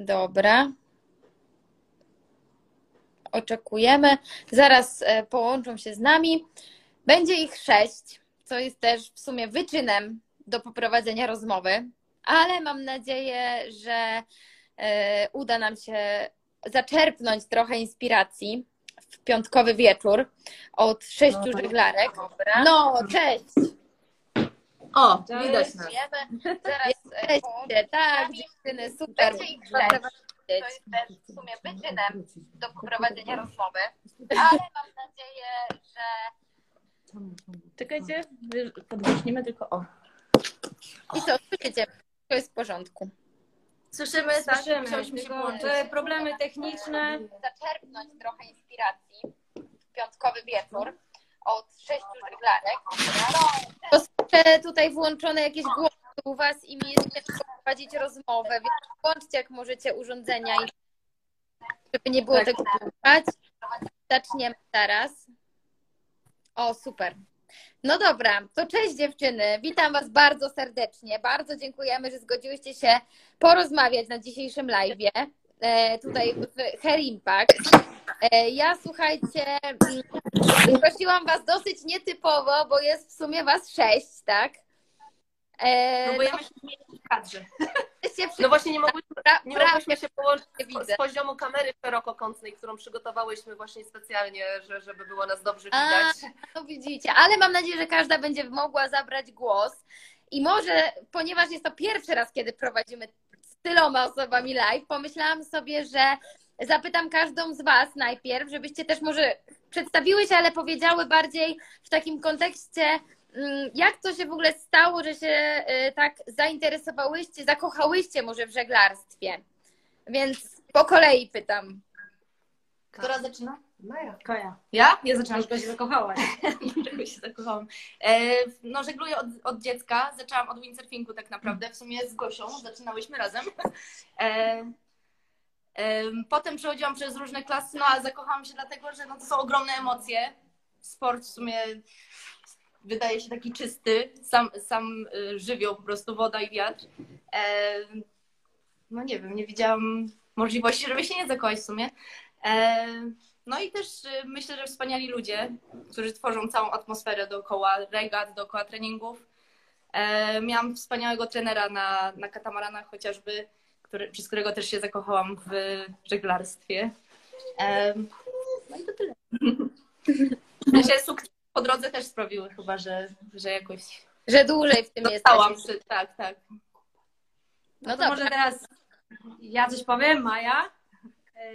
Dobra. Oczekujemy. Zaraz e, połączą się z nami. Będzie ich sześć, co jest też w sumie wyczynem do poprowadzenia rozmowy, ale mam nadzieję, że e, uda nam się zaczerpnąć trochę inspiracji w piątkowy wieczór od sześciu No, żeglarek. Dobra. No, cześć! O, Cześć. widać nas. Zaraz Jesteście, tak, dziewczyny, super. To jest też w sumie wyczynem do poprowadzenia rozmowy, ale mam nadzieję, że Czekajcie, podgłośnimy tylko o. I co, słyszycie? To jest w porządku. Słyszymy, tak? Słyszymy, Musiałyśmy się połączyć. problemy techniczne. zaczerpnąć trochę inspiracji w piątkowy wieczór od sześciu żeglarek. To słyszę tutaj włączone jakieś głosy u Was i mi jest ciężko prowadzić rozmowę, więc włączcie jak możecie urządzenia, i żeby nie było Tak. tego słuchać. Zaczniemy teraz. O, super. No dobra, to cześć dziewczyny. Witam Was bardzo serdecznie. Bardzo dziękujemy, że zgodziłyście się porozmawiać na dzisiejszym live'ie. E, tutaj w Hair Impact. E, ja słuchajcie, mm, prosiłam Was dosyć nietypowo, bo jest w sumie Was sześć, tak? E, No bo ja myśmy mieli w kadrze. No właśnie nie mogłyśmy, nie mogłyśmy się połączyć widzę. z, z poziomu kamery szerokokątnej, którą przygotowałyśmy właśnie specjalnie, że, żeby było nas dobrze A, widać. No widzicie, ale mam nadzieję, że każda będzie mogła zabrać głos. I może, ponieważ jest to pierwszy raz, kiedy prowadzimy z tyloma osobami live, pomyślałam sobie, że zapytam każdą z Was najpierw, żebyście też może przedstawiły się, ale powiedziały bardziej w takim kontekście, mm, jak to się w ogóle stało, że się y, tak zainteresowałyście, zakochałyście może w żeglarstwie. Więc po kolei pytam. Która zaczyna? Maja. Kaja. Ja? Ja zaczynam. Dlaczego się zakochałaś? Dlaczego się zakochałam? E, no żegluję od, od dziecka. Zaczęłam od windsurfingu tak naprawdę. W sumie z Gosią. Zaczynałyśmy razem. E, potem przechodziłam przez różne klasy, no ale zakochałam się dlatego, że no, to są ogromne emocje. Sport w sumie wydaje się taki czysty. Sam, sam y, żywioł po prostu, woda i wiatr. No nie wiem, nie widziałam możliwości, żeby się nie zakochać w sumie. No i też y, myślę, że wspaniali ludzie, którzy tworzą całą atmosferę dookoła regat, dookoła treningów. Miałam wspaniałego trenera na, na katamaranach chociażby, który, przez którego też się zakochałam w żeglarstwie. No i to tyle. Myślę, że sukces po drodze też sprawiły chyba, że, że jakoś Że dłużej w tym dostałam. jesteś. Tak, tak. No No to może teraz ja coś powiem, Maja. E,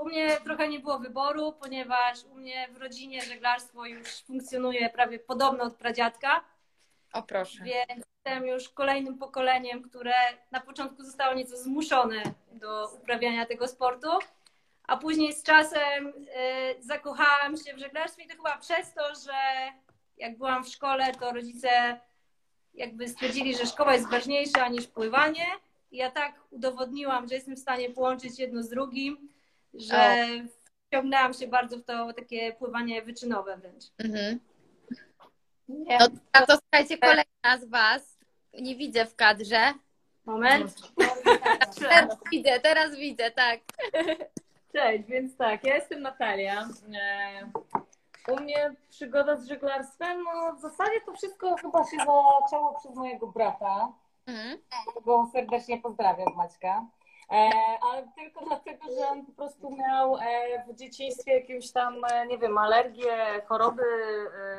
U mnie trochę nie było wyboru, ponieważ u mnie w rodzinie żeglarstwo już funkcjonuje prawie podobno od pradziadka, O proszę. więc jestem już kolejnym pokoleniem, które na początku zostało nieco zmuszone do uprawiania tego sportu, a później z czasem e, zakochałam się w żeglarstwie i to chyba przez to, że jak byłam w szkole, to rodzice jakby stwierdzili, że szkoła jest ważniejsza niż pływanie. I ja tak udowodniłam, że jestem w stanie połączyć jedno z drugim, że wciągnęłam się bardzo w to takie pływanie wyczynowe wręcz. Mhm. No a to słuchajcie, kolejna z Was. Nie widzę w kadrze. Moment. Teraz widzę, teraz widzę, tak. Cześć, więc tak, ja jestem Natalia. E, U mnie przygoda z żeglarstwem, no w zasadzie to wszystko chyba się zaczęło przez mojego brata, Mhm. którego serdecznie pozdrawiam Maćka. E, ale tylko dlatego, że on po prostu miał e, w dzieciństwie jakieś tam, e, nie wiem, alergie, choroby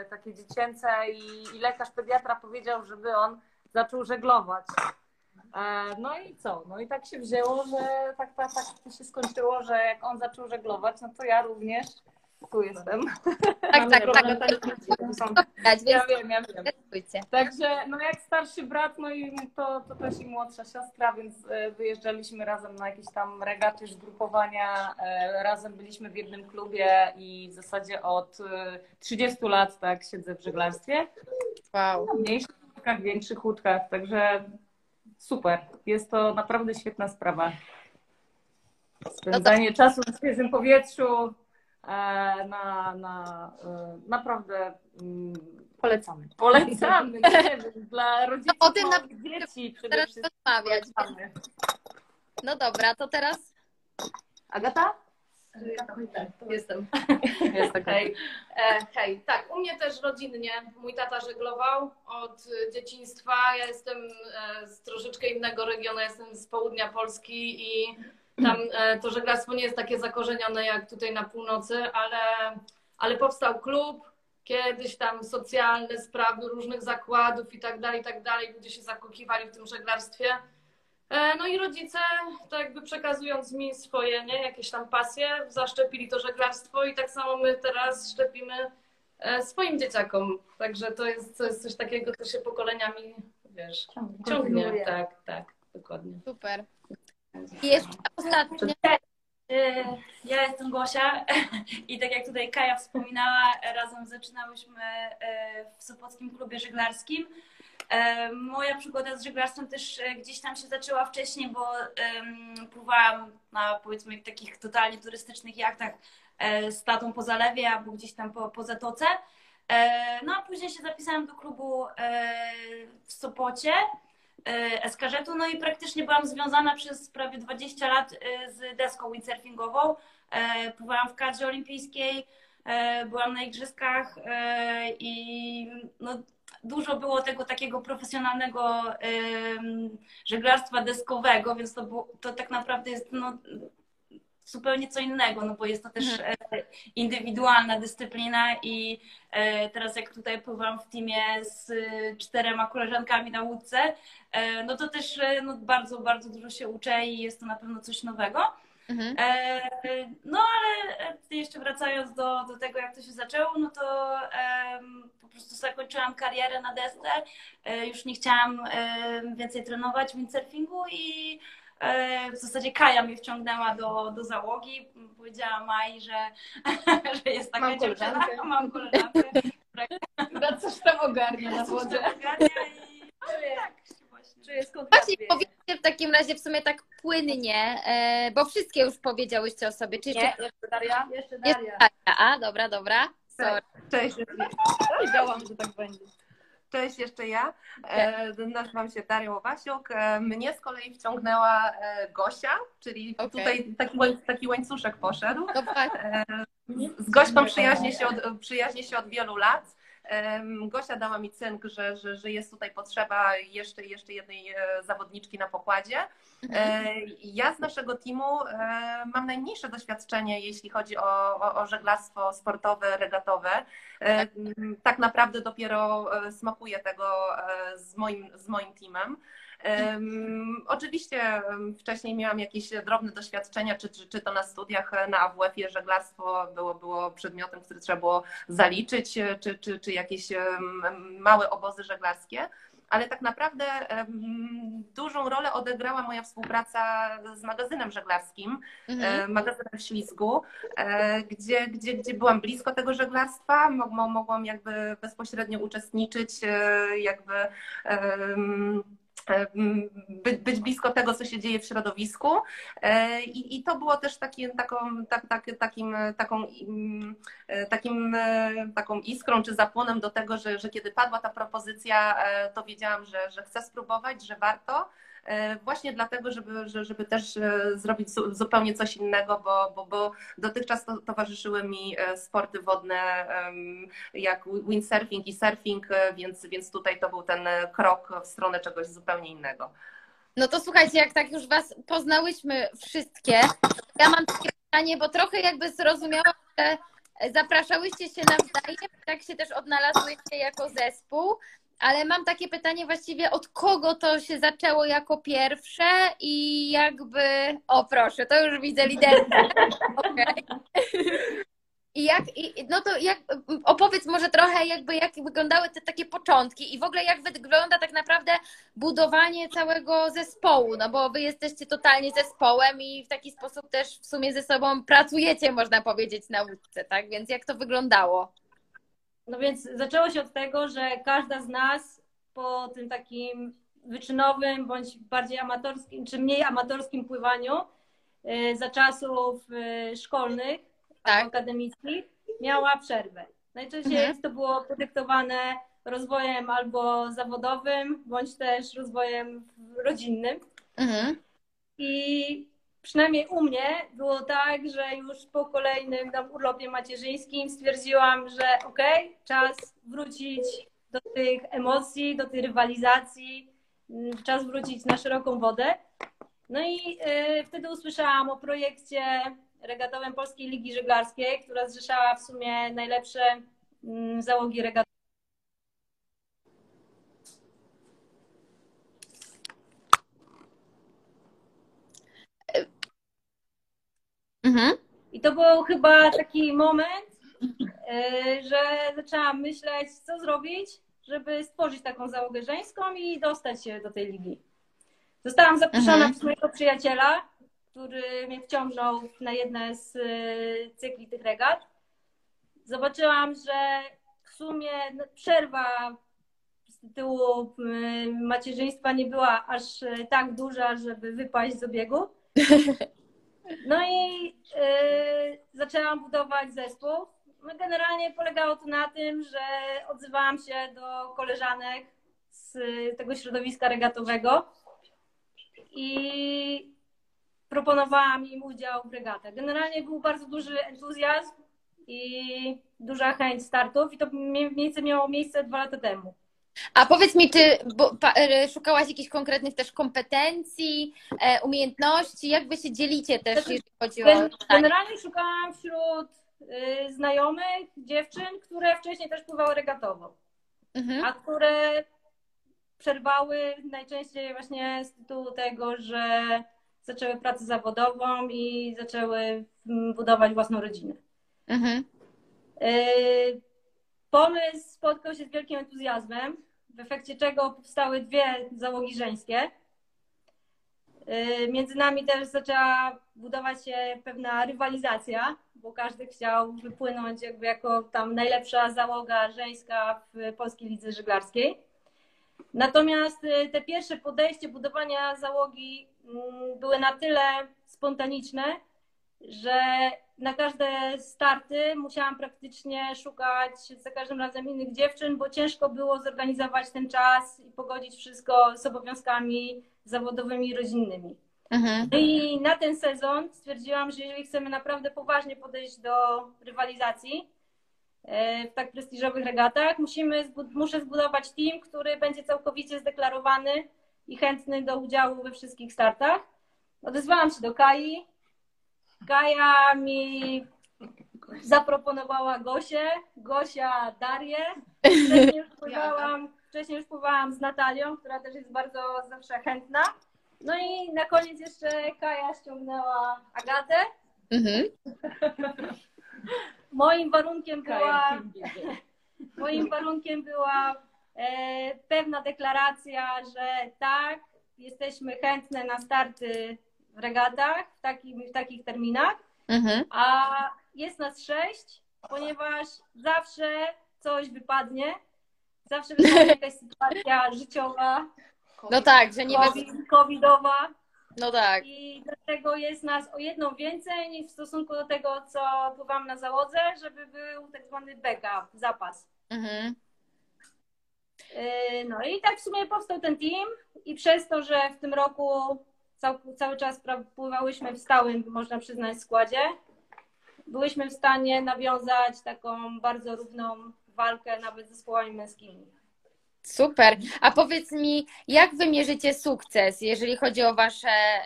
takie dziecięce i, i lekarz pediatra powiedział, żeby on zaczął żeglować. No i co? No i tak się wzięło, że tak, tak, tak się skończyło, że jak on zaczął żeglować, no to ja również tu jestem. Tak, tak, tak. Widać, Ja więc wiem, ja wiem. Także no jak starszy brat, no i to, to też i młodsza siostra, więc e, wyjeżdżaliśmy razem na jakieś tam regaty, zgrupowania, e, razem byliśmy w jednym klubie i w zasadzie od e, 30 lat tak siedzę w żeglarstwie. Wow. W mniejszych łódkach, większych łódkach, także super. Jest to naprawdę świetna sprawa. Spędzanie czasu na świeżym powietrzu, e, na, na e, naprawdę mm, Polecamy. Polecamy, nie wiem, dla rodziców No o tym na- dzieci przede Teraz wszystkim rozmawiać. polecamy. No dobra, to teraz Agata? Jestem. Jest. Hej. E, hej, tak, u mnie też rodzinnie. Mój tata żeglował od e, dzieciństwa. Ja jestem e, z troszeczkę innego regionu, jestem z południa Polski i tam e, to żeglarstwo nie jest takie zakorzenione jak tutaj na północy, ale, ale powstał klub, kiedyś tam socjalny, sprawy różnych zakładów i tak dalej, i tak dalej. Ludzie się zakochiwali w tym żeglarstwie. E, No i rodzice, to jakby przekazując mi swoje, nie, jakieś tam pasje, zaszczepili to żeglarstwo i tak samo my teraz szczepimy e, swoim dzieciakom. Także to jest, to jest coś takiego, co się pokoleniami, wiesz, ciągnie. Tak, tak, dokładnie. super. I jeszcze ostatnie. Y, Ja jestem Gosia i tak jak tutaj Kaja wspominała, razem zaczynałyśmy y, w Sopockim Klubie Żeglarskim. Y, Moja przygoda z żeglarstwem też gdzieś tam się zaczęła wcześniej, bo pływałam na powiedzmy takich totalnie turystycznych jachtach z tatą po zalewie albo gdzieś tam po, po zatoce. No a później się zapisałam do klubu w Sopocie Eskarzetu, no i praktycznie byłam związana przez prawie 20 lat e, z deską windsurfingową. E, Pływałam w kadrze olimpijskiej, e, byłam na igrzyskach e, i no, dużo było tego takiego profesjonalnego żeglarstwa deskowego, więc to, było, to tak naprawdę jest no, zupełnie co innego, no bo jest to też e, indywidualna dyscyplina i e, teraz jak tutaj pływam w teamie z e, czterema koleżankami na łódce, no to też no, bardzo, bardzo dużo się uczę i jest to na pewno coś nowego. Mhm. No ale jeszcze wracając do, do tego, jak to się zaczęło, no to em, po prostu zakończyłam karierę na desce. Już nie chciałam em, więcej trenować windsurfingu i w zasadzie Kaja mnie wciągnęła do, do załogi. Powiedziała Mai, że, że jest taka Mam dziewczyna, koleżankę. mam koleżankę, Chyba coś tam ogarnia na która wodze. ogarnia i czuję, tak właśnie. Powiedzcie w takim razie w sumie tak płynnie, e, bo wszystkie już powiedziałyście o sobie. Czy jeszcze Nie, jeszcze Daria. Jeszcze. Daria? A, dobra, dobra. Sorry. Cześć. Wiedziałam, że tak będzie. Cześć, jeszcze ja. E, nazywam się Daria Łowasiuk. E, mnie z kolei wciągnęła e, Gosia, czyli Okej. tutaj taki, taki łańcuszek poszedł. No z Gośką przyjaźnię się od, przyjaźnię się od wielu lat. Gosia dała mi cynk, że, że, że jest tutaj potrzeba jeszcze, jeszcze jednej e, zawodniczki na pokładzie. E, Ja z naszego teamu e, mam najmniejsze doświadczenie, jeśli chodzi o, o, o żeglarstwo sportowe, regatowe. M, Tak naprawdę dopiero smakuję tego z moim, z moim teamem. Em, Oczywiście wcześniej miałam jakieś drobne doświadczenia, czy, czy, czy to na studiach e, na AWF-ie żeglarstwo było, było przedmiotem, który trzeba było zaliczyć, e, czy, czy, czy jakieś małe obozy żeglarskie ale tak naprawdę dużą rolę odegrała moja współpraca z magazynem żeglarskim, Mhm. e, magazynem w Ślizgu, gdzie, gdzie, gdzie byłam blisko tego żeglarstwa, mo- mo- mogłam jakby bezpośrednio uczestniczyć, jakby być, być blisko tego, co się dzieje w środowisku. E, I, i to było też takie, taką, tak, tak, takim, taką, e, takim, e, taką iskrą czy zapłonem do tego, że, że kiedy padła ta propozycja, e, to wiedziałam, że, że chcę spróbować, że warto. E, Właśnie dlatego, żeby, że- żeby też e, zrobić zu- zupełnie coś innego, bo, bo, bo dotychczas to, towarzyszyły mi e, sporty wodne jak windsurfing i surfing, e, więc, więc tutaj to był ten e, krok w stronę czegoś zupełnie innego. No to słuchajcie, jak tak już Was poznałyśmy wszystkie, ja mam takie pytanie, bo trochę jakby zrozumiałam, że zapraszałyście się nawzajem, tak się też odnalazłyście jako zespół, ale mam takie pytanie właściwie, od kogo to się zaczęło jako pierwsze i jakby, o proszę, to już widzę liderkę. Okej. I jak, i, no to jak, opowiedz może trochę jakby jak wyglądały te takie początki i w ogóle jak wygląda tak naprawdę budowanie całego zespołu, no bo wy jesteście totalnie zespołem i w taki sposób też w sumie ze sobą pracujecie, można powiedzieć, na łódce, tak? Więc jak to wyglądało? No więc zaczęło się od tego, że każda z nas po tym takim wyczynowym bądź bardziej amatorskim, czy mniej amatorskim pływaniu y, za czasów y, szkolnych, Tak. akademickich, miała przerwę. Najczęściej Mhm. to było podyktowane rozwojem albo zawodowym, bądź też rozwojem rodzinnym. Mhm. I przynajmniej u mnie było tak, że już po kolejnym tam urlopie macierzyńskim stwierdziłam, że okej, okay, czas wrócić do tych emocji, do tej rywalizacji, mm, czas wrócić na szeroką wodę. No i y, wtedy usłyszałam o projekcie regatowym Polskiej Ligi Żeglarskiej, która zrzeszała w sumie najlepsze y, załogi regatowe. Mhm. I to był chyba taki moment, y, że zaczęłam myśleć, co zrobić, żeby stworzyć taką załogę żeńską i dostać się do tej ligi. Zostałam zaproszona Mhm. przez mojego przyjaciela, który mnie wciągnął na jedne z y, cykli tych regat. Zobaczyłam, że w sumie no, przerwa z tytułu y, macierzyństwa nie była aż y, tak duża, żeby wypaść z obiegu. No i y, zaczęłam budować zespół. No generalnie polegało to na tym, że odzywałam się do koleżanek z tego środowiska regatowego i proponowałam im udział w regatach. Generalnie był bardzo duży entuzjazm i duża chęć startów i to mniej więcej miało miejsce dwa lata temu. A powiedz mi, czy bo, pa, e, szukałaś jakichś konkretnych też kompetencji, e, umiejętności? Jak wy się dzielicie też, Znaczy, jeżeli chodzi o? Generalnie szukałam wśród y, znajomych dziewczyn, które wcześniej też pływały regatowo. Mhm. a które przerwały najczęściej właśnie z tytułu tego, że zaczęły pracę zawodową i zaczęły mm, budować własną rodzinę. Mhm. Yy, Pomysł spotkał się z wielkim entuzjazmem, w efekcie czego powstały dwie załogi żeńskie. Yy, Między nami też zaczęła budować się pewna rywalizacja, bo każdy chciał wypłynąć jakby jako tam najlepsza załoga żeńska w Polskiej Lidze Żeglarskiej. Natomiast y, te pierwsze podejście budowania załogi były na tyle spontaniczne, że na każde starty musiałam praktycznie szukać za każdym razem innych dziewczyn, bo ciężko było zorganizować ten czas i pogodzić wszystko z obowiązkami zawodowymi i rodzinnymi. Mhm. No i na ten sezon stwierdziłam, że jeżeli chcemy naprawdę poważnie podejść do rywalizacji e, w tak prestiżowych regatach, musimy, muszę zbudować team, który będzie całkowicie zdeklarowany i chętny do udziału we wszystkich startach. Odezwałam się do Kai. Kaja mi zaproponowała Gosię, Gosia Darię. Wcześniej już pływałam, wcześniej już pływałam z Natalią, która też jest bardzo zawsze chętna. No i na koniec jeszcze Kaja ściągnęła Agatę. Mhm. Moim warunkiem była, moim warunkiem była pewna deklaracja, że tak, jesteśmy chętne na starty w regatach w, takim, w takich terminach, Mhm. a jest nas sześć, ponieważ zawsze coś wypadnie, zawsze wypadnie jakaś sytuacja życiowa, No tak, że nie bez... COVID, covidowa. No tak. I dlatego jest nas o jedną więcej niż w stosunku do tego, co pływam na załodze, żeby był tak zwany backup, zapas. Mhm. Yy, No i tak w sumie powstał ten team i przez to, że w tym roku cał, cały czas pływałyśmy w stałym, można przyznać, składzie, byłyśmy w stanie nawiązać taką bardzo równą walkę nawet z zespołami męskimi. Super. A powiedz mi, jak wy mierzycie sukces, jeżeli chodzi o wasze,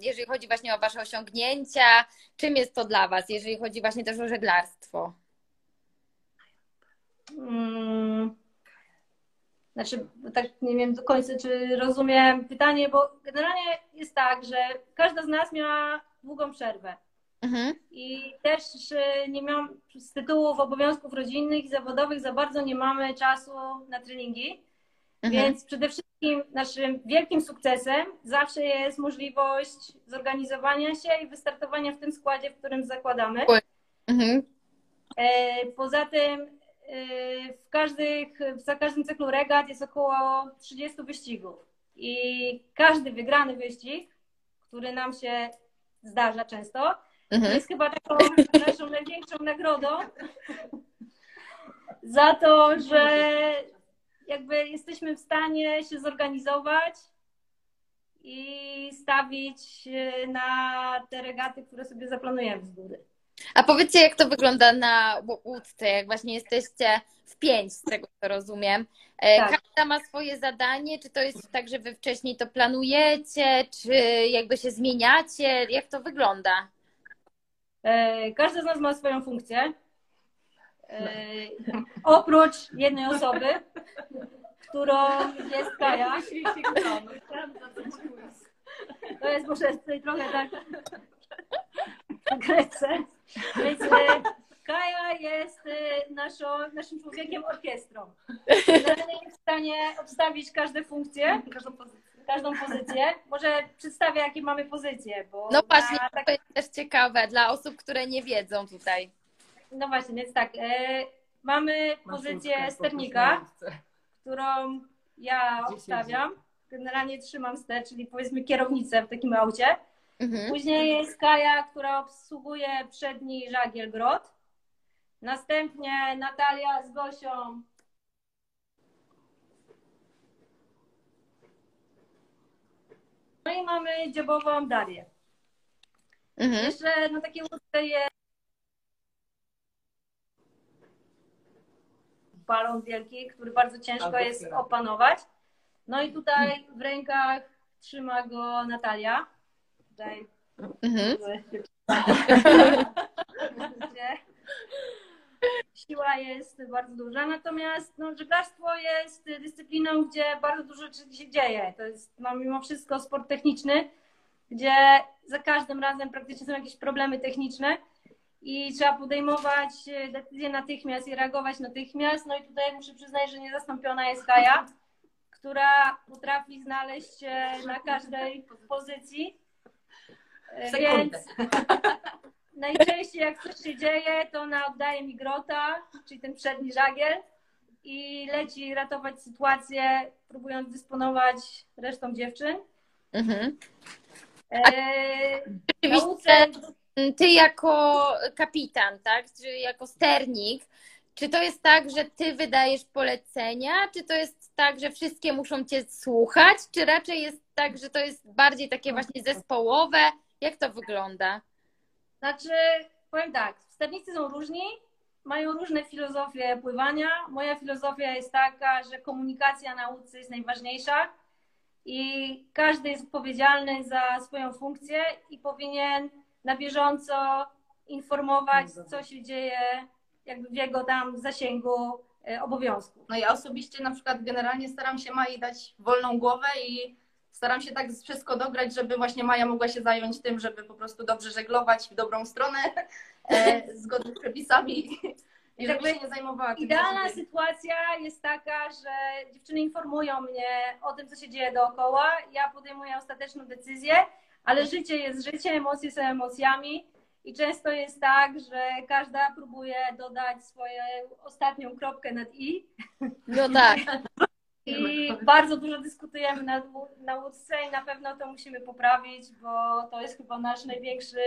jeżeli chodzi właśnie o wasze osiągnięcia? Czym jest to dla was, jeżeli chodzi właśnie też o żeglarstwo? Mm. Znaczy, tak nie wiem do końca, czy rozumiem pytanie, bo generalnie jest tak, że każda z nas miała długą przerwę. Mhm. I też nie miałam z tytułów obowiązków rodzinnych i zawodowych za bardzo nie mamy czasu na treningi. Mhm. Więc przede wszystkim naszym wielkim sukcesem zawsze jest możliwość zorganizowania się i wystartowania w tym składzie, w którym zakładamy. Mhm. E, Poza tym w każdych, za każdym cyklu regat jest około 30 wyścigów. I każdy wygrany wyścig, który nam się zdarza często, Mhm. jest chyba taką naszą największą nagrodą za to, że jakby jesteśmy w stanie się zorganizować i stawić e, na te regaty, które sobie zaplanujemy z góry. A powiedzcie, jak to wygląda na łódce, jak właśnie jesteście w pięć, z tego co rozumiem. E, Tak. Każda ma swoje zadanie, czy to jest tak, że wy wcześniej to planujecie, czy jakby się zmieniacie? Jak to wygląda? E, Każdy z nas ma swoją funkcję. E, Oprócz jednej osoby, którą jest Kaja. To jest może tutaj trochę tak Grece. Więc e, Kaja jest e, naszą, naszym człowiekiem orkiestrą. Jest w stanie obstawić każde funkcje, Każdą pozycję. każdą pozycję. Może przedstawię, jakie mamy pozycje. Bo No właśnie, na tak- to jest też ciekawe dla osób, które nie wiedzą tutaj. No właśnie, więc tak. E, mamy pozycję sternika, którą ja obstawiam. Generalnie trzymam ster, czyli powiedzmy kierownicę w takim aucie. Mhm. Później jest Kaja, która obsługuje przedni żagiel grot. Następnie Natalia z Gosią. No i mamy dziobową Darię. Mhm. Jeszcze na takiej łódce jest balon wielki, który bardzo ciężko Albo jest opanować. No i tutaj w rękach trzyma go Natalia. Tutaj Mhm. siła jest bardzo duża, natomiast no, żeglarstwo jest dyscypliną, gdzie bardzo dużo rzeczy się dzieje. To jest no, mimo wszystko sport techniczny, gdzie za każdym razem praktycznie są jakieś problemy techniczne i trzeba podejmować decyzje natychmiast i reagować natychmiast. No i tutaj muszę przyznać, że niezastąpiona jest Kaja, która potrafi znaleźć się na każdej pozycji. Sekundę. Więc najczęściej jak coś się dzieje, to ona oddaje mi grota, czyli ten przedni żagiel i leci ratować sytuację, próbując dysponować resztą dziewczyn. Mhm. Oczywiście nauce, ty jako kapitan, tak? Czy jako sternik, czy to jest tak, że ty wydajesz polecenia, czy to jest tak, że wszystkie muszą cię słuchać, czy raczej jest tak, że to jest bardziej takie właśnie zespołowe? Jak to wygląda? znaczy, powiem tak, sternicy są różni, mają różne filozofie pływania. Moja filozofia jest taka, że komunikacja na łódce jest najważniejsza i każdy jest odpowiedzialny za swoją funkcję i powinien na bieżąco informować, co się dzieje jakby w jego tam zasięgu e, obowiązku. No ja osobiście na przykład generalnie staram się Mai dać wolną głowę i staram się tak wszystko dograć, żeby właśnie Maja mogła się zająć tym, żeby po prostu dobrze żeglować w dobrą stronę, e, zgodnie z przepisami i żeby się nie zajmowała tym, Idealna sytuacja jest taka, że dziewczyny informują mnie o tym, co się dzieje dookoła. Ja podejmuję ostateczną decyzję, ale życie jest życiem, emocje są emocjami. I często jest tak, że każda próbuje dodać swoją ostatnią kropkę nad i. No tak. I bardzo dużo dyskutujemy na, na łódce i na pewno to musimy poprawić, bo to jest chyba nasz największy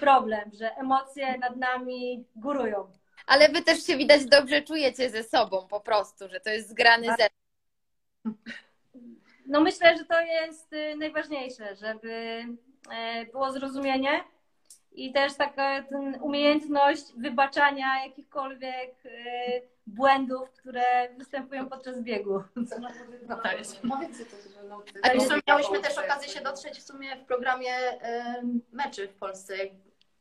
problem, że emocje nad nami górują. Ale wy też się widać dobrze czujecie ze sobą po prostu, że to jest zgrany zespół. No myślę, że to jest y, najważniejsze, żeby e, było zrozumienie i też taka ten umiejętność wybaczania jakichkolwiek e, błędów, które występują podczas biegu. No tak jest. To- zresztą miałyśmy też okazję się dotrzeć w sumie w programie em, meczy w Polsce.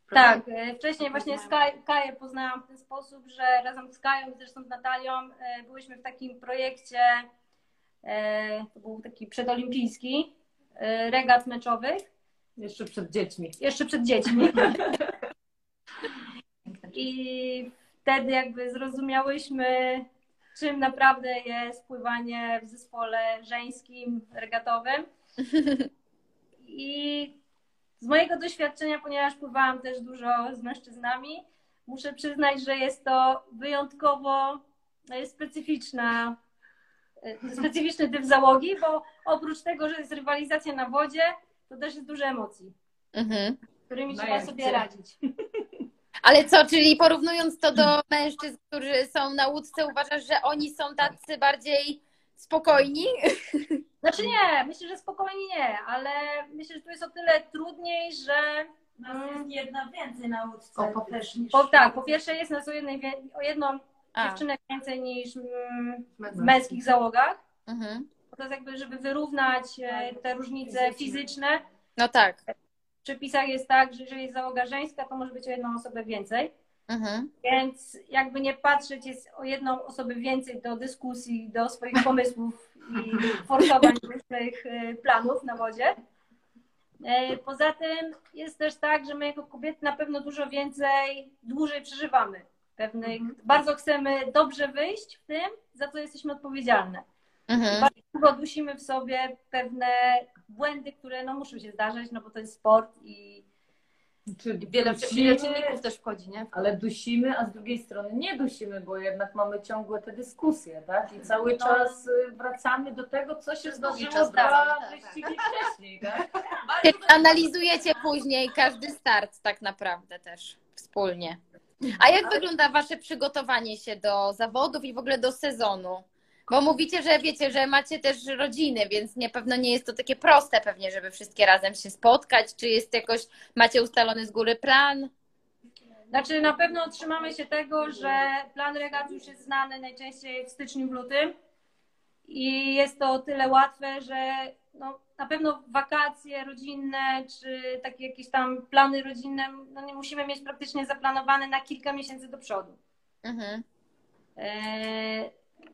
Tak, e, wcześniej właśnie z Kaj- Kaję poznałam w ten sposób, że razem z Kają i zresztą z Natalią e, byłyśmy w takim projekcie, e, to był taki przedolimpijski, regat meczowych, Jeszcze przed dziećmi. jeszcze przed dziećmi. I wtedy jakby zrozumiałyśmy, czym naprawdę jest pływanie w zespole żeńskim, regatowym. I z mojego doświadczenia, ponieważ pływałam też dużo z mężczyznami, muszę przyznać, że jest to wyjątkowo e, specyficzna, e, specyficzny typ załogi, bo oprócz tego, że jest rywalizacja na wodzie, to też jest dużo emocji, Mhm. z którymi No trzeba sobie gdzie? radzić. Ale co, czyli porównując to do mężczyzn, którzy są na łódce, uważasz, że oni są tacy bardziej spokojni? Znaczy nie, myślę, że spokojnie nie, ale myślę, że tu jest o tyle trudniej, że Nas jest jedna więcej na łódce O, po też niż... po, tak, po pierwsze jest nas o, jednej, o jedną A, dziewczynę więcej niż mm, w Męskich. męskich załogach. mhm. To jest jakby, żeby wyrównać e, te różnice fizyczne. No tak. W przepisach jest tak, że jeżeli jest załoga żeńska, to może być o jedną osobę więcej. Mhm. Więc jakby nie patrzeć, jest o jedną osobę więcej do dyskusji, do swoich pomysłów i forsowań różnych e, planów na wodzie. E, Poza tym jest też tak, że my jako kobiety na pewno dużo więcej, dłużej przeżywamy pewnych, bardzo chcemy dobrze wyjść w tym, za co jesteśmy odpowiedzialne. Mhm. Bardzo długo dusimy w sobie pewne błędy, które no muszą się zdarzać, no bo to jest sport i Czyli Wiele, dusimy, wiele czynników też wchodzi, nie? ale dusimy, a z drugiej strony nie dusimy, bo jednak mamy ciągłe te dyskusje, tak? I cały No. czas y, wracamy do tego, co się zdarzyło dwa tak, wyścigi wcześniej, tak? Czyli analizujecie później każdy start tak naprawdę też wspólnie. A jak wygląda wasze przygotowanie się do zawodów i w ogóle do sezonu? Bo mówicie, że wiecie, że macie też rodziny, więc nie pewno nie jest to takie proste pewnie, żeby wszystkie razem się spotkać. Czy jest jakoś, macie ustalony z góry plan? Znaczy na pewno trzymamy się tego, że plan regat już jest znany najczęściej w styczniu, w lutym i jest to o tyle łatwe, że no, na pewno wakacje rodzinne czy takie jakieś tam plany rodzinne no, nie musimy mieć praktycznie zaplanowane na kilka miesięcy do przodu. Mhm. Eee,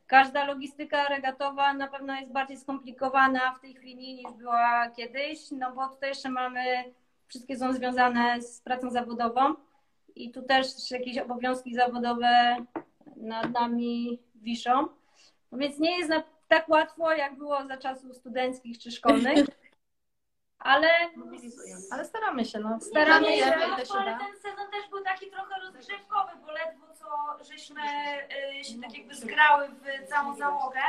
Każda logistyka regatowa na pewno jest bardziej skomplikowana w tej chwili niż była kiedyś, no bo tutaj jeszcze mamy, wszystkie są związane z pracą zawodową i tu też jakieś obowiązki zawodowe nad nami wiszą. No więc nie jest tak łatwo, jak było za czasów studenckich czy szkolnych, ale Ale staramy się, no. Staramy się, ale, ten sezon też był taki trochę rozgrzewkowy, bo ledwo co żeśmy y, się tak jakby zgrały w całą załogę.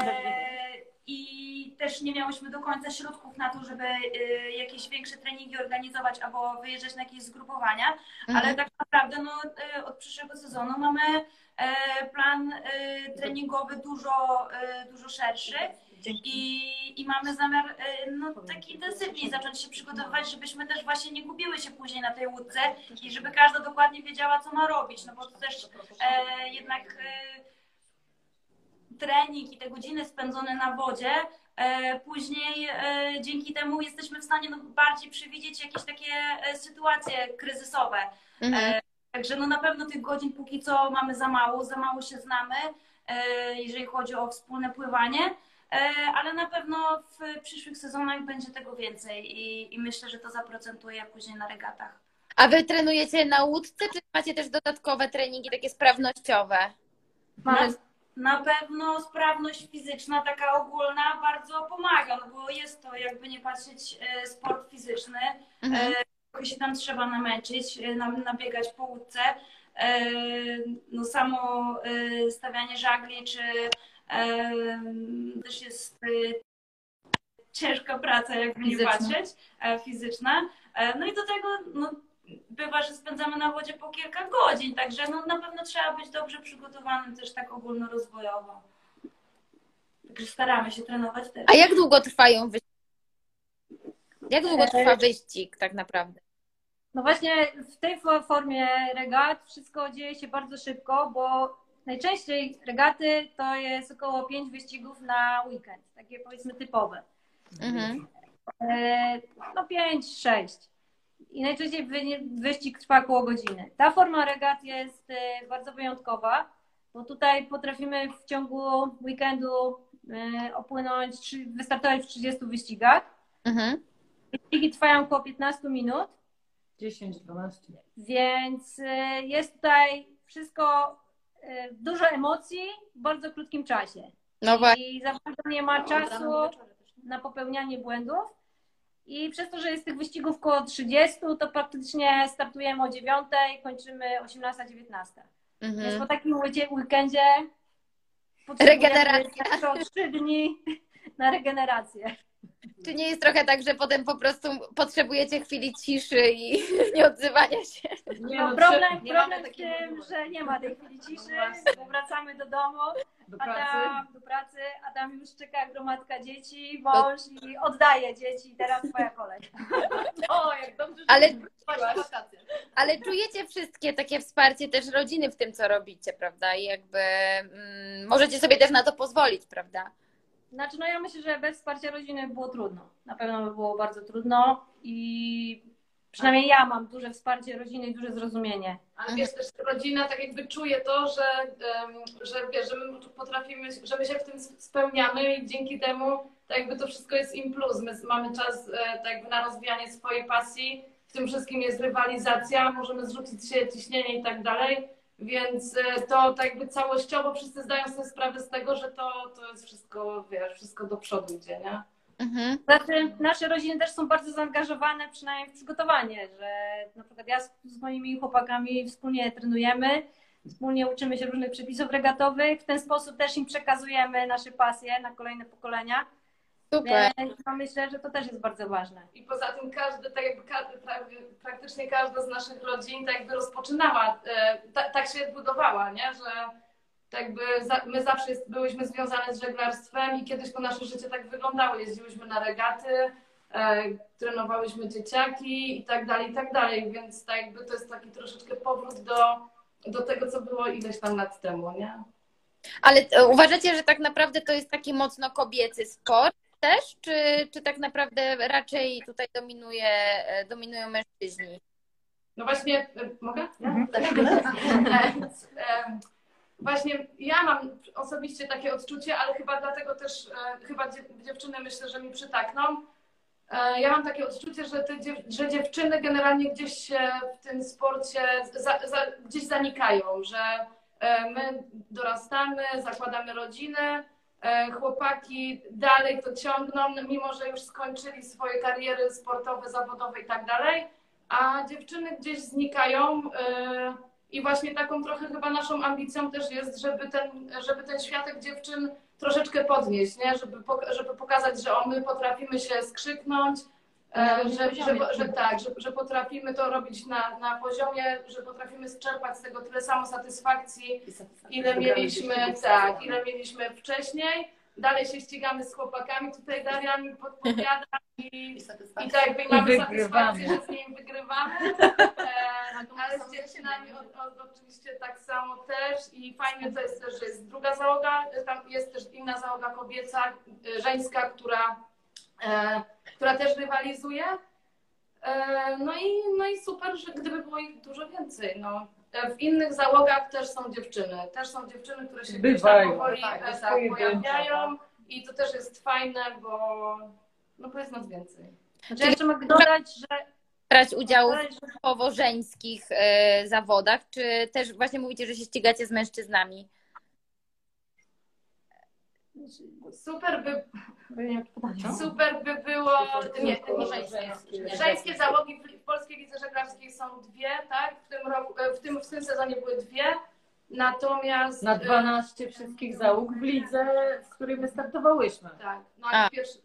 E, i też nie miałyśmy do końca środków na to, żeby y, jakieś większe treningi organizować albo wyjeżdżać na jakieś zgrupowania, ale tak naprawdę no, y, od przyszłego sezonu mamy plan y, treningowy dużo, y, dużo szerszy. I, I mamy zamiar y, no, tak intensywniej zacząć się przygotowywać, żebyśmy też właśnie nie gubiły się później na tej łódce i żeby każda dokładnie wiedziała, co ma robić, no bo to też e, jednak e, trening i te godziny spędzone na wodzie, e, później e, dzięki temu jesteśmy w stanie no, bardziej przewidzieć jakieś takie e, sytuacje kryzysowe. Mhm. Także no na pewno tych godzin póki co mamy za mało, za mało się znamy, jeżeli chodzi o wspólne pływanie, ale na pewno w przyszłych sezonach będzie tego więcej i, i myślę, że to zaprocentuje później na regatach. A wy trenujecie na łódce, czy macie też dodatkowe treningi takie sprawnościowe? Na, na pewno sprawność fizyczna, taka ogólna, bardzo pomaga, no bo jest to, jakby nie patrzeć, e, sport fizyczny. Mhm. E, się tam trzeba namęczyć, e, nam- nabiegać po łódce. E, No samo e, stawianie żagli, czy e, też jest e, ciężka praca, jakby nie patrzeć, e, fizyczna. E, No i do tego no, bywa, że spędzamy na wodzie po kilka godzin, także no, na pewno trzeba być dobrze przygotowanym też tak ogólnorozwojowo. Także staramy się trenować też. A jak długo trwają wyścigi? Jak długo trwa wyścig tak naprawdę? No właśnie w tej fo- formie regat wszystko dzieje się bardzo szybko, bo najczęściej regaty to jest około 5 wyścigów na weekend, takie powiedzmy typowe. Mhm. E, No 5-6. I najczęściej wy- wyścig trwa około godziny. Ta forma regat jest e, bardzo wyjątkowa, bo tutaj potrafimy w ciągu weekendu e, opłynąć, wystartować w 30 wyścigach. Mhm. Wyścigi trwają około 15 minut. 10-12. Więc jest tutaj wszystko, dużo emocji w bardzo krótkim czasie. No właśnie. I za bardzo nie ma czasu na popełnianie błędów. I przez to, że jest tych wyścigów około 30, to praktycznie startujemy o 9, kończymy 18-19. Więc Mhm. po takim weekendzie Regeneracja. tylko 3 dni na regenerację. Czy nie jest trochę tak, że potem po prostu potrzebujecie chwili ciszy i nie odzywania się? Nie, No, no, problem nie problem w tym, że nie ma tej chwili ciszy, Właśnie. bo wracamy do domu, do pracy. tam do pracy, a tam już czeka gromadka dzieci, mąż i oddaje dzieci, teraz twoja kolej. O, jak dobrze, Ale-. Ale czujecie wszystkie takie wsparcie też rodziny w tym, co robicie, prawda? I jakby mm, możecie sobie też na to pozwolić, prawda? Znaczy, no ja myślę, że bez wsparcia rodziny było trudno. Na pewno by było bardzo trudno i przynajmniej ja mam duże wsparcie rodziny i duże zrozumienie. Ale wiesz, też rodzina tak jakby czuje to, że, że wiesz, że my potrafimy, że my się w tym spełniamy i dzięki temu tak jakby to wszystko jest im plus. My mamy czas e, tak jakby na rozwijanie swojej pasji. W tym wszystkim jest rywalizacja, możemy zrzucić się ciśnienie i tak dalej. Więc e, to tak jakby całościowo wszyscy zdają sobie sprawę z tego, że to, to jest wszystko, wiesz, wszystko do przodu idzie, nie? Mhm. Znaczy, nasze rodziny też są bardzo zaangażowane, przynajmniej w przygotowanie, że na przykład ja z, z moimi chłopakami wspólnie trenujemy, wspólnie uczymy się różnych przepisów regatowych, w ten sposób też im przekazujemy nasze pasje na kolejne pokolenia. Super. Więc ja myślę, że to też jest bardzo ważne. I poza tym każdy, tak jakby ka- prawie, praktycznie każda z naszych rodzin tak jakby rozpoczynała, e, ta, tak się budowała, nie? Że tak jakby za, my zawsze jest, byłyśmy związane z żeglarstwem i kiedyś to nasze życie tak wyglądało. Jeździłyśmy na regaty, e, trenowałyśmy dzieciaki i tak dalej, i tak dalej, więc tak jakby to jest taki troszeczkę powrót do, do tego, co było ileś tam lat temu, nie? Ale e, uważacie, że tak naprawdę to jest taki mocno kobiecy sport też? Czy, czy tak naprawdę raczej tutaj dominuje, e, dominują mężczyźni? No właśnie, e, mogę? Mhm. E, e, Właśnie ja mam osobiście takie odczucie, ale chyba dlatego też, chyba dziew- dziewczyny myślę, że mi przytakną. Ja mam takie odczucie, że, te dziew- że dziewczyny generalnie gdzieś się w tym sporcie za, za, gdzieś zanikają, że my dorastamy, zakładamy rodziny, e, chłopaki dalej to ciągną, mimo że już skończyli swoje kariery sportowe, zawodowe i tak dalej, a dziewczyny gdzieś znikają. e, I właśnie taką trochę chyba naszą ambicją też jest, żeby ten, żeby ten światek dziewczyn troszeczkę podnieść, nie? Żeby, żeby pokazać, że o, my potrafimy się skrzyknąć, e, że, że, że, tak, że, że potrafimy to robić na, na poziomie, że potrafimy czerpać z tego tyle samo satysfakcji, ile mieliśmy, tak, ile mieliśmy wcześniej. Dalej się ścigamy z chłopakami, tutaj Daria mi podpowiada i, i tak jakby mamy satysfakcję, że z nim wygrywamy. E, ale z dziewczynami oczywiście tak samo też i fajnie to jest też, że jest druga załoga, tam jest też inna załoga kobieca, e, żeńska, która, e, która też rywalizuje. E, no, i, no i super, że gdyby było ich dużo więcej. No. E, W innych załogach też są dziewczyny. Też są dziewczyny, które się gdzieś tam powoli Tak, e, tak, pojawiają i to też jest fajne, bo, no bo jest nas więcej. Znaczy, ja jeszcze mogę dodać, że, Brać udział w dodać, że typowo żeńskich e, zawodach, czy też właśnie mówicie, że się ścigacie z mężczyznami? Super by, super by było. Nie, nie żeńskie. Żeńskie załogi w Polskiej Lidze Żeglarskiej są dwie, tak? W tym, roku, e, w tym, w tym sezonie były dwie. Natomiast. Na e, 12 wszystkich załóg w lidze, w której wystartowałyśmy. Tak, no pierwszy.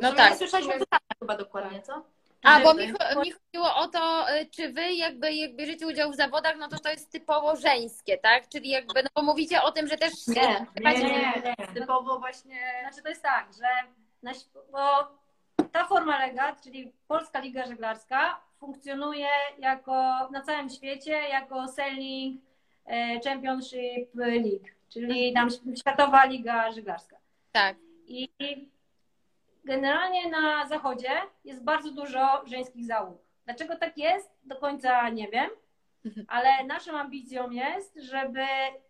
No tak. my Słyszeliśmy chyba dokładnie, co? A, bo mi, mi chodziło o to, y, czy wy jakby jak bierzecie udział w zawodach, no to to jest typowo żeńskie, tak? Czyli jakby, no bo mówicie o tym, że też... Nie, Macie- nie, nie. Typowo właśnie Znaczy to jest tak, że bo ta forma legat, czyli Polska Liga Żeglarska, funkcjonuje jako na całym świecie jako Sailing e, Championship League, czyli tam Światowa Liga Żeglarska. Tak. I generalnie na zachodzie jest bardzo dużo żeńskich załóg. Dlaczego tak jest? Do końca nie wiem, ale naszą ambicją jest, żeby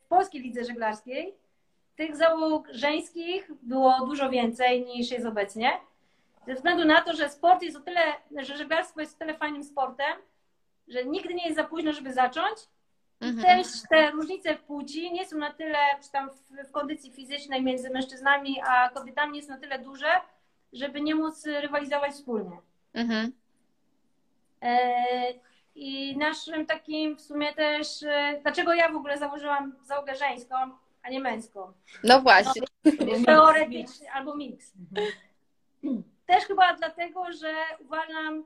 w Polskiej Lidze Żeglarskiej tych załóg żeńskich było dużo więcej niż jest obecnie. Ze względu na to, że sport jest o tyle, że żeglarstwo jest o tyle fajnym sportem, że nigdy nie jest za późno, żeby zacząć. I Mhm. też te różnice w płci nie są na tyle, czy tam w, w kondycji fizycznej między mężczyznami a kobietami nie są na tyle duże, żeby nie móc rywalizować wspólnie. Mhm. E, I naszym takim w sumie też, e, dlaczego ja w ogóle założyłam załogę żeńską, a nie męską? No właśnie. Teoretycznie, albo miks. też chyba dlatego, że uważam,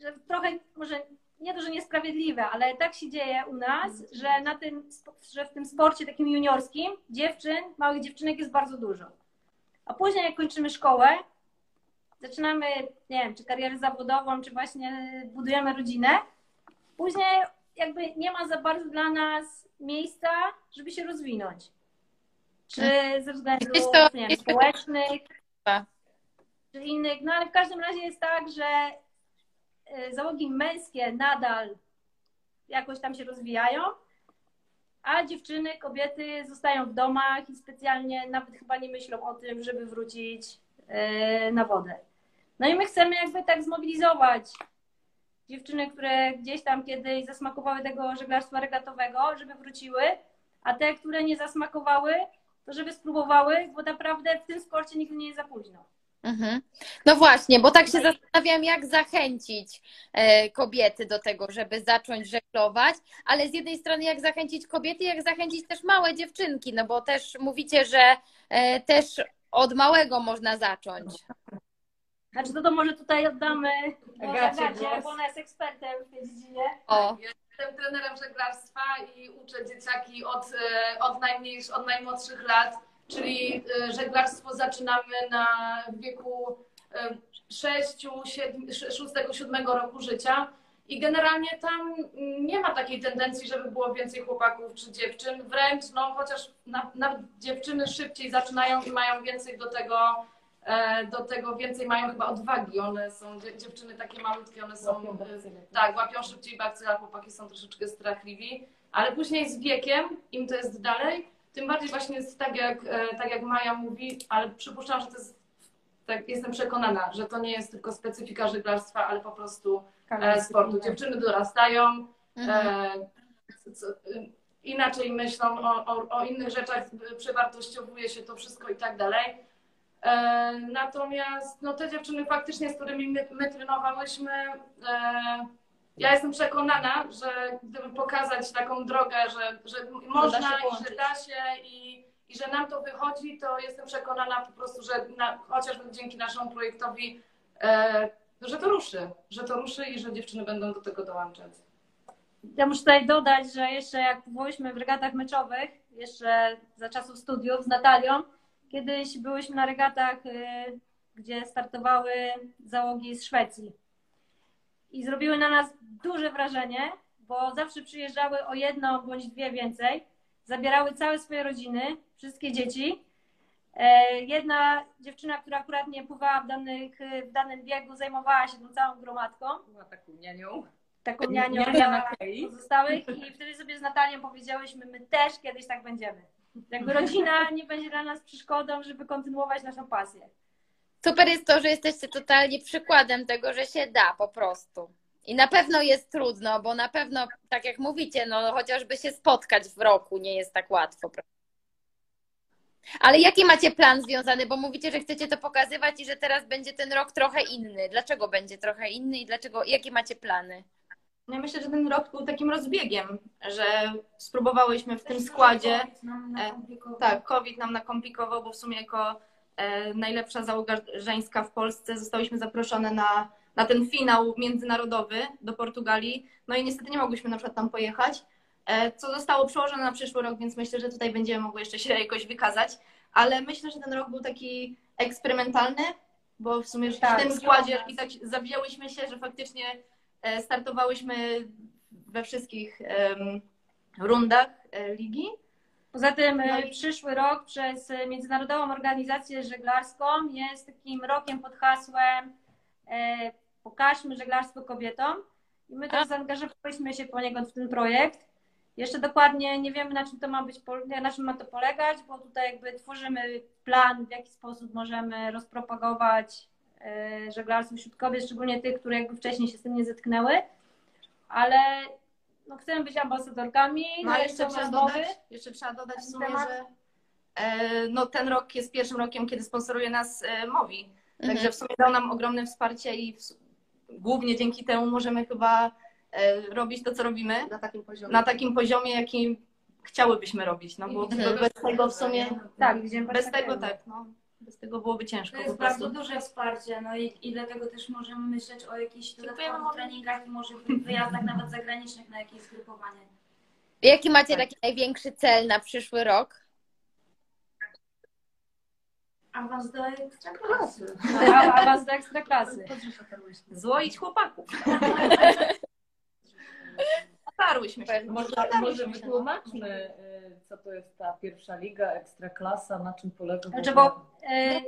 że trochę może nie to, że niesprawiedliwe, ale tak się dzieje u nas, że na tym, że w tym sporcie takim juniorskim dziewczyn, małych dziewczynek jest bardzo dużo. A później jak kończymy szkołę, zaczynamy, nie wiem, czy karierę zawodową, czy właśnie budujemy rodzinę, później jakby nie ma za bardzo dla nas miejsca, żeby się rozwinąć. Czy ze względów to- nie wiem, społecznych, czy innych, no ale w każdym razie jest tak, że y, załogi męskie nadal jakoś tam się rozwijają, a dziewczyny, kobiety zostają w domach i specjalnie nawet chyba nie myślą o tym, żeby wrócić y, na wodę. No i my chcemy jakby tak zmobilizować dziewczyny, które gdzieś tam kiedyś zasmakowały tego żeglarstwa regatowego, żeby wróciły, a te, które nie zasmakowały, to żeby spróbowały, bo naprawdę w tym sporcie nigdy nie jest za późno. Mhm. No właśnie, bo tak się zastanawiam, jak zachęcić e, kobiety do tego, żeby zacząć żeglować, ale z jednej strony jak zachęcić kobiety, jak zachęcić też małe dziewczynki, no bo też mówicie, że e, też od małego można zacząć. Znaczy to, to może tutaj oddamy Agacie Agacie, bo ona jest ekspertem w tej dziedzinie. O, Jestem trenerem żeglarstwa i uczę dzieciaki od, e, od, najmniejsz, od najmłodszych lat, czyli e, żeglarstwo zaczynamy na w wieku 6, 6, 7 roku życia. I generalnie tam nie ma takiej tendencji, żeby było więcej chłopaków czy dziewczyn. Wręcz, no chociaż na, nawet dziewczyny szybciej zaczynają i mają więcej do tego, do tego więcej mają chyba odwagi. One są, dzie- dziewczyny takie malutkie, one są Łapią e, tak, łapią szybciej bakcyle, a chłopaki są troszeczkę strachliwi, ale później z wiekiem, im to jest dalej, tym bardziej właśnie jest tak jak, e, tak jak Maja mówi, ale przypuszczam, że to jest, tak, jestem przekonana, że to nie jest tylko specyfika żeglarstwa, ale po prostu e, sportu. Dziewczyny dorastają, mhm. e, inaczej myślą o, o, o innych rzeczach, przewartościowuje się to wszystko i tak dalej. E, natomiast no, te dziewczyny faktycznie, z którymi my, my trenowałyśmy, e, ja jestem przekonana, że gdyby pokazać taką drogę, że, że można i że da się i, i że nam to wychodzi, to jestem przekonana po prostu, że na, chociażby dzięki naszemu projektowi, e, że to ruszy, że to ruszy i że dziewczyny będą do tego dołączać. Ja muszę tutaj dodać, że jeszcze jak byłyśmy w regatach meczowych, jeszcze za czasów studiów z Natalią, kiedyś byłyśmy na regatach, y, gdzie startowały załogi z Szwecji. I zrobiły na nas duże wrażenie, bo zawsze przyjeżdżały o jedno bądź dwie więcej, zabierały całe swoje rodziny, wszystkie dzieci. E, Jedna dziewczyna, która akurat nie pływała w, danych, w danym biegu, zajmowała się tą całą gromadką Była taką nianią. taką nianią dla pozostałych i wtedy sobie z Natalią powiedziałyśmy, my też kiedyś tak będziemy. Jakby rodzina nie będzie dla nas przeszkodą, żeby kontynuować naszą pasję. Super jest to, że jesteście totalnie przykładem tego, że się da po prostu. I na pewno jest trudno, bo na pewno, tak jak mówicie, no chociażby się spotkać w roku nie jest tak łatwo. Ale jaki macie plan związany? Bo mówicie, że chcecie to pokazywać i że teraz będzie ten rok trochę inny. Dlaczego będzie trochę inny i dlaczego, jakie macie plany? No ja myślę, że ten rok był takim rozbiegiem, że spróbowałyśmy w tym składzie. E, Tak, COVID nam nakomplikował, bo w sumie jako e, najlepsza załoga żeńska w Polsce zostałyśmy zaproszone na, na ten finał międzynarodowy do Portugalii. No i niestety nie mogłyśmy na przykład tam pojechać, e, co zostało przełożone na przyszły rok, więc myślę, że tutaj będziemy mogły jeszcze się jakoś wykazać. Ale myślę, że ten rok był taki eksperymentalny, bo w sumie Tak, w tym składzie i tak zawzięłyśmy się, że faktycznie startowałyśmy we wszystkich rundach e, ligi. Poza tym e, No i- przyszły rok przez e, Międzynarodową Organizację Żeglarską jest takim rokiem pod hasłem e, Pokażmy żeglarstwo kobietom. I my też zaangażowałyśmy się poniekąd w ten projekt. Jeszcze dokładnie nie wiemy, na czym to ma być, na czym ma to polegać, bo tutaj jakby tworzymy plan, w jaki sposób możemy rozpropagować e, żeglarstwo wśród kobiet, szczególnie tych, które jakby wcześniej się z tym nie zetknęły. Ale no, chcemy być ambasadorkami. No ale jeszcze trzeba, dodać, jeszcze trzeba dodać w sumie, temat. że e, no, ten rok jest pierwszym rokiem, kiedy sponsoruje nas e, Mowi. Także w sumie dał nam ogromne wsparcie i głównie dzięki temu możemy chyba e, robić to, co robimy Na takim poziomie. na takim poziomie, jakim chciałybyśmy robić. No bo Mhm. bez tego w sumie, Tak, widzimy bez tego tak, no. Bez tego byłoby ciężko To po jest prostu. bardzo duże wsparcie, no i, i dlatego też możemy myśleć o jakichś dodatkowych treningach i może wyjazdach nawet zagranicznych na jakieś zgrupowanie. Jaki macie Tak. taki największy cel na przyszły rok? Awans do ekstraklasy. A- Awans do ekstraklasy. Złoić chłopaków. Otarłyśmy się. Może, może wytłumaczmy, y, co to jest ta pierwsza liga, ekstraklasa, na czym polega. Znaczy, bo e,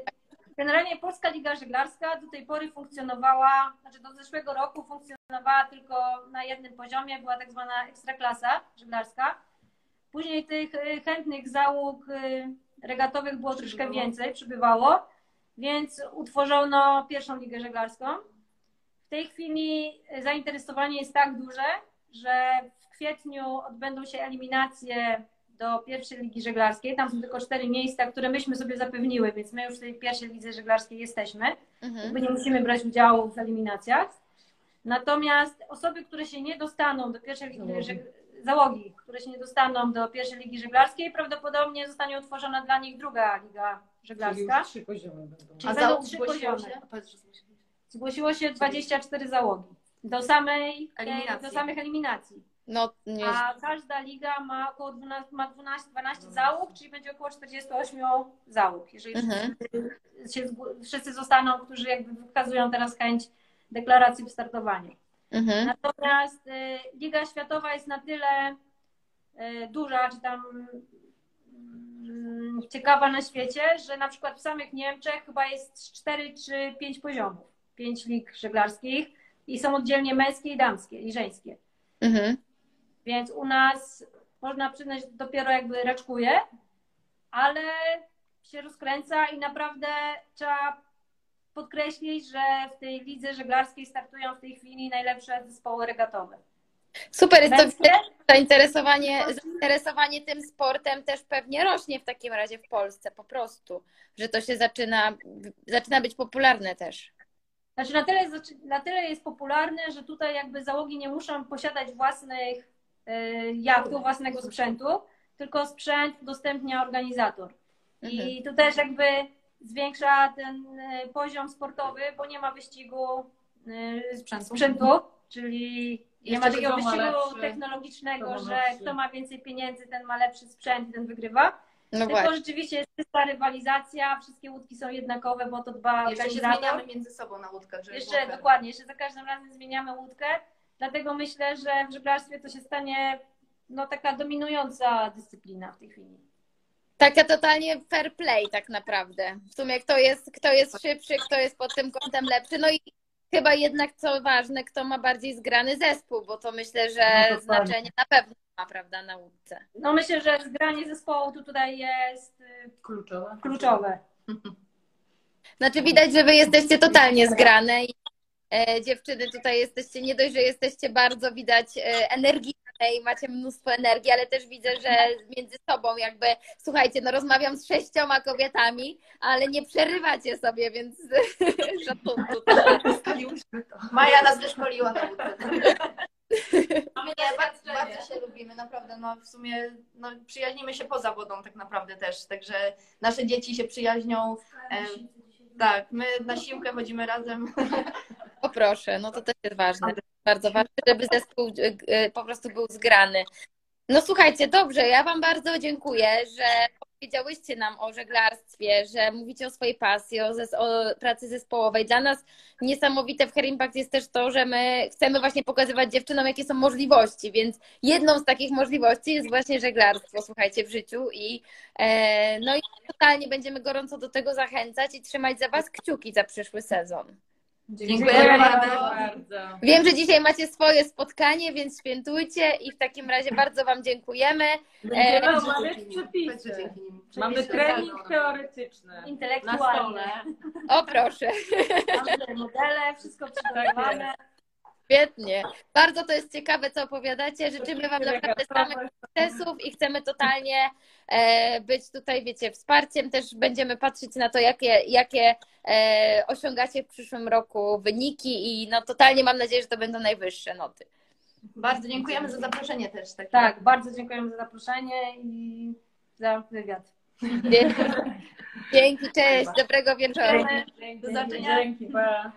generalnie Polska Liga Żeglarska do tej pory funkcjonowała, znaczy do zeszłego roku funkcjonowała tylko na jednym poziomie, była tak zwana ekstraklasa żeglarska. Później tych e, chętnych załóg regatowych było troszkę więcej, przybywało, więc utworzono pierwszą ligę żeglarską. W tej chwili zainteresowanie jest tak duże, że w kwietniu odbędą się eliminacje do pierwszej ligi żeglarskiej. Tam są tylko cztery miejsca, które myśmy sobie zapewniły, więc my już w tej pierwszej lidze żeglarskiej jesteśmy. Mhm. Jakby nie musimy brać udziału w eliminacjach. Natomiast osoby, które się nie dostaną do pierwszej ligi Załogi. żeg- załogi, które się nie dostaną do pierwszej ligi żeglarskiej, prawdopodobnie zostanie utworzona dla nich druga liga Czyli żeglarska. już trzy poziomy będą. Czyli A będą trzy poziomy. się. Zgłosiło się 24 załogi do samej Eliminacji. do samych eliminacji. No, nie, A każda liga ma około 12, ma 12, 12 załóg, czyli będzie około 48 załóg. Jeżeli Mhm. wszyscy, się, wszyscy zostaną, którzy jakby wykazują teraz chęć deklaracji w startowaniu. mhm. Natomiast y, Liga Światowa jest na tyle y, duża, czy tam mm, ciekawa na świecie, że na przykład w samych Niemczech chyba jest 4 czy 5 poziomów, 5 lig żeglarskich i są oddzielnie męskie i damskie i żeńskie. Mhm. Więc u nas można przyznać, że dopiero jakby raczkuje, ale się rozkręca i naprawdę trzeba podkreślić, że w tej lidze żeglarskiej startują w tej chwili najlepsze zespoły regatowe. Super, jest to Męskie, zainteresowanie, zainteresowanie tym sportem też pewnie rośnie w takim razie w Polsce po prostu, że to się zaczyna, zaczyna być popularne też. Znaczy na tyle, na tyle jest popularne, że tutaj jakby załogi nie muszą posiadać własnych y, jachtów, własnego sprzętu, tylko sprzęt udostępnia organizator. I tu też jakby zwiększa ten y, poziom sportowy, bo nie ma wyścigu y, Sprzętu. sprzętu, czyli nie Jeszcze ma takiego wyścigu lepszy, technologicznego, że kto ma więcej pieniędzy, ten ma lepszy sprzęt i ten wygrywa. No Tylko właśnie. rzeczywiście jest czysta rywalizacja, wszystkie łódki są jednakowe, bo to dba Jeszcze się zmieniamy między sobą na łódkach, żeby Jeszcze dokładnie, jeszcze za każdym razem zmieniamy łódkę, dlatego myślę, że w żeglarstwie to się stanie no, taka dominująca dyscyplina w tej chwili. Taka totalnie fair play tak naprawdę. W sumie kto jest, kto jest szybszy, kto jest pod tym kątem lepszy. No i chyba jednak co ważne, kto ma bardziej zgrany zespół, bo to myślę, że No dokładnie. znaczenie na pewno ma, prawda, na łódce. No myślę, że zgranie zespołu tu tutaj jest y, Kluczowe. kluczowe. Znaczy widać, że wy jesteście totalnie zgrane i e, dziewczyny tutaj jesteście, nie dość, że jesteście bardzo widać e, energiczne i macie mnóstwo energii, ale też widzę, że między sobą jakby, słuchajcie, no rozmawiam z sześcioma kobietami, ale nie przerywacie sobie, więc szacunku. Maja nas wyszkoliła na łódkę. Nie, bardzo, bardzo się lubimy, naprawdę. No, w sumie no, przyjaźnimy się poza wodą tak naprawdę też, także nasze dzieci się przyjaźnią. Em, tak, my na siłkę chodzimy razem. O proszę, no to też jest ważne. Bardzo ważne, żeby zespół e, po prostu był zgrany. No słuchajcie, dobrze, ja Wam bardzo dziękuję, że powiedziałyście nam o żeglarstwie, że mówicie o swojej pasji, o, zes- o pracy zespołowej. Dla nas niesamowite w Hair Impact jest też to, że my chcemy właśnie pokazywać dziewczynom, jakie są możliwości, więc jedną z takich możliwości jest właśnie żeglarstwo, słuchajcie, w życiu i e, no i totalnie będziemy gorąco do tego zachęcać i trzymać za Was kciuki za przyszły sezon. Dziękujemy bardzo. bardzo. Wiem, że dzisiaj macie swoje spotkanie, więc świętujcie i w takim razie bardzo Wam dziękujemy. Będziemy E, omawiać przepisy. Mamy trening teoretyczny. Stole. O proszę, Mamy modele, wszystko przygotowane. Świetnie. Bardzo to jest ciekawe, co opowiadacie. Życzymy Wam naprawdę samych sukcesów i chcemy totalnie e, być tutaj, wiecie, wsparciem. Też będziemy patrzeć na to, jakie, jakie e, osiągacie w przyszłym roku wyniki i no totalnie mam nadzieję, że to będą najwyższe noty. Bardzo dziękujemy za zaproszenie też. Takie. Tak, bardzo dziękujemy za zaproszenie i za wywiad. Dzięki, cześć, dobrego wieczoru. Do zobaczenia. Dzięki, pa.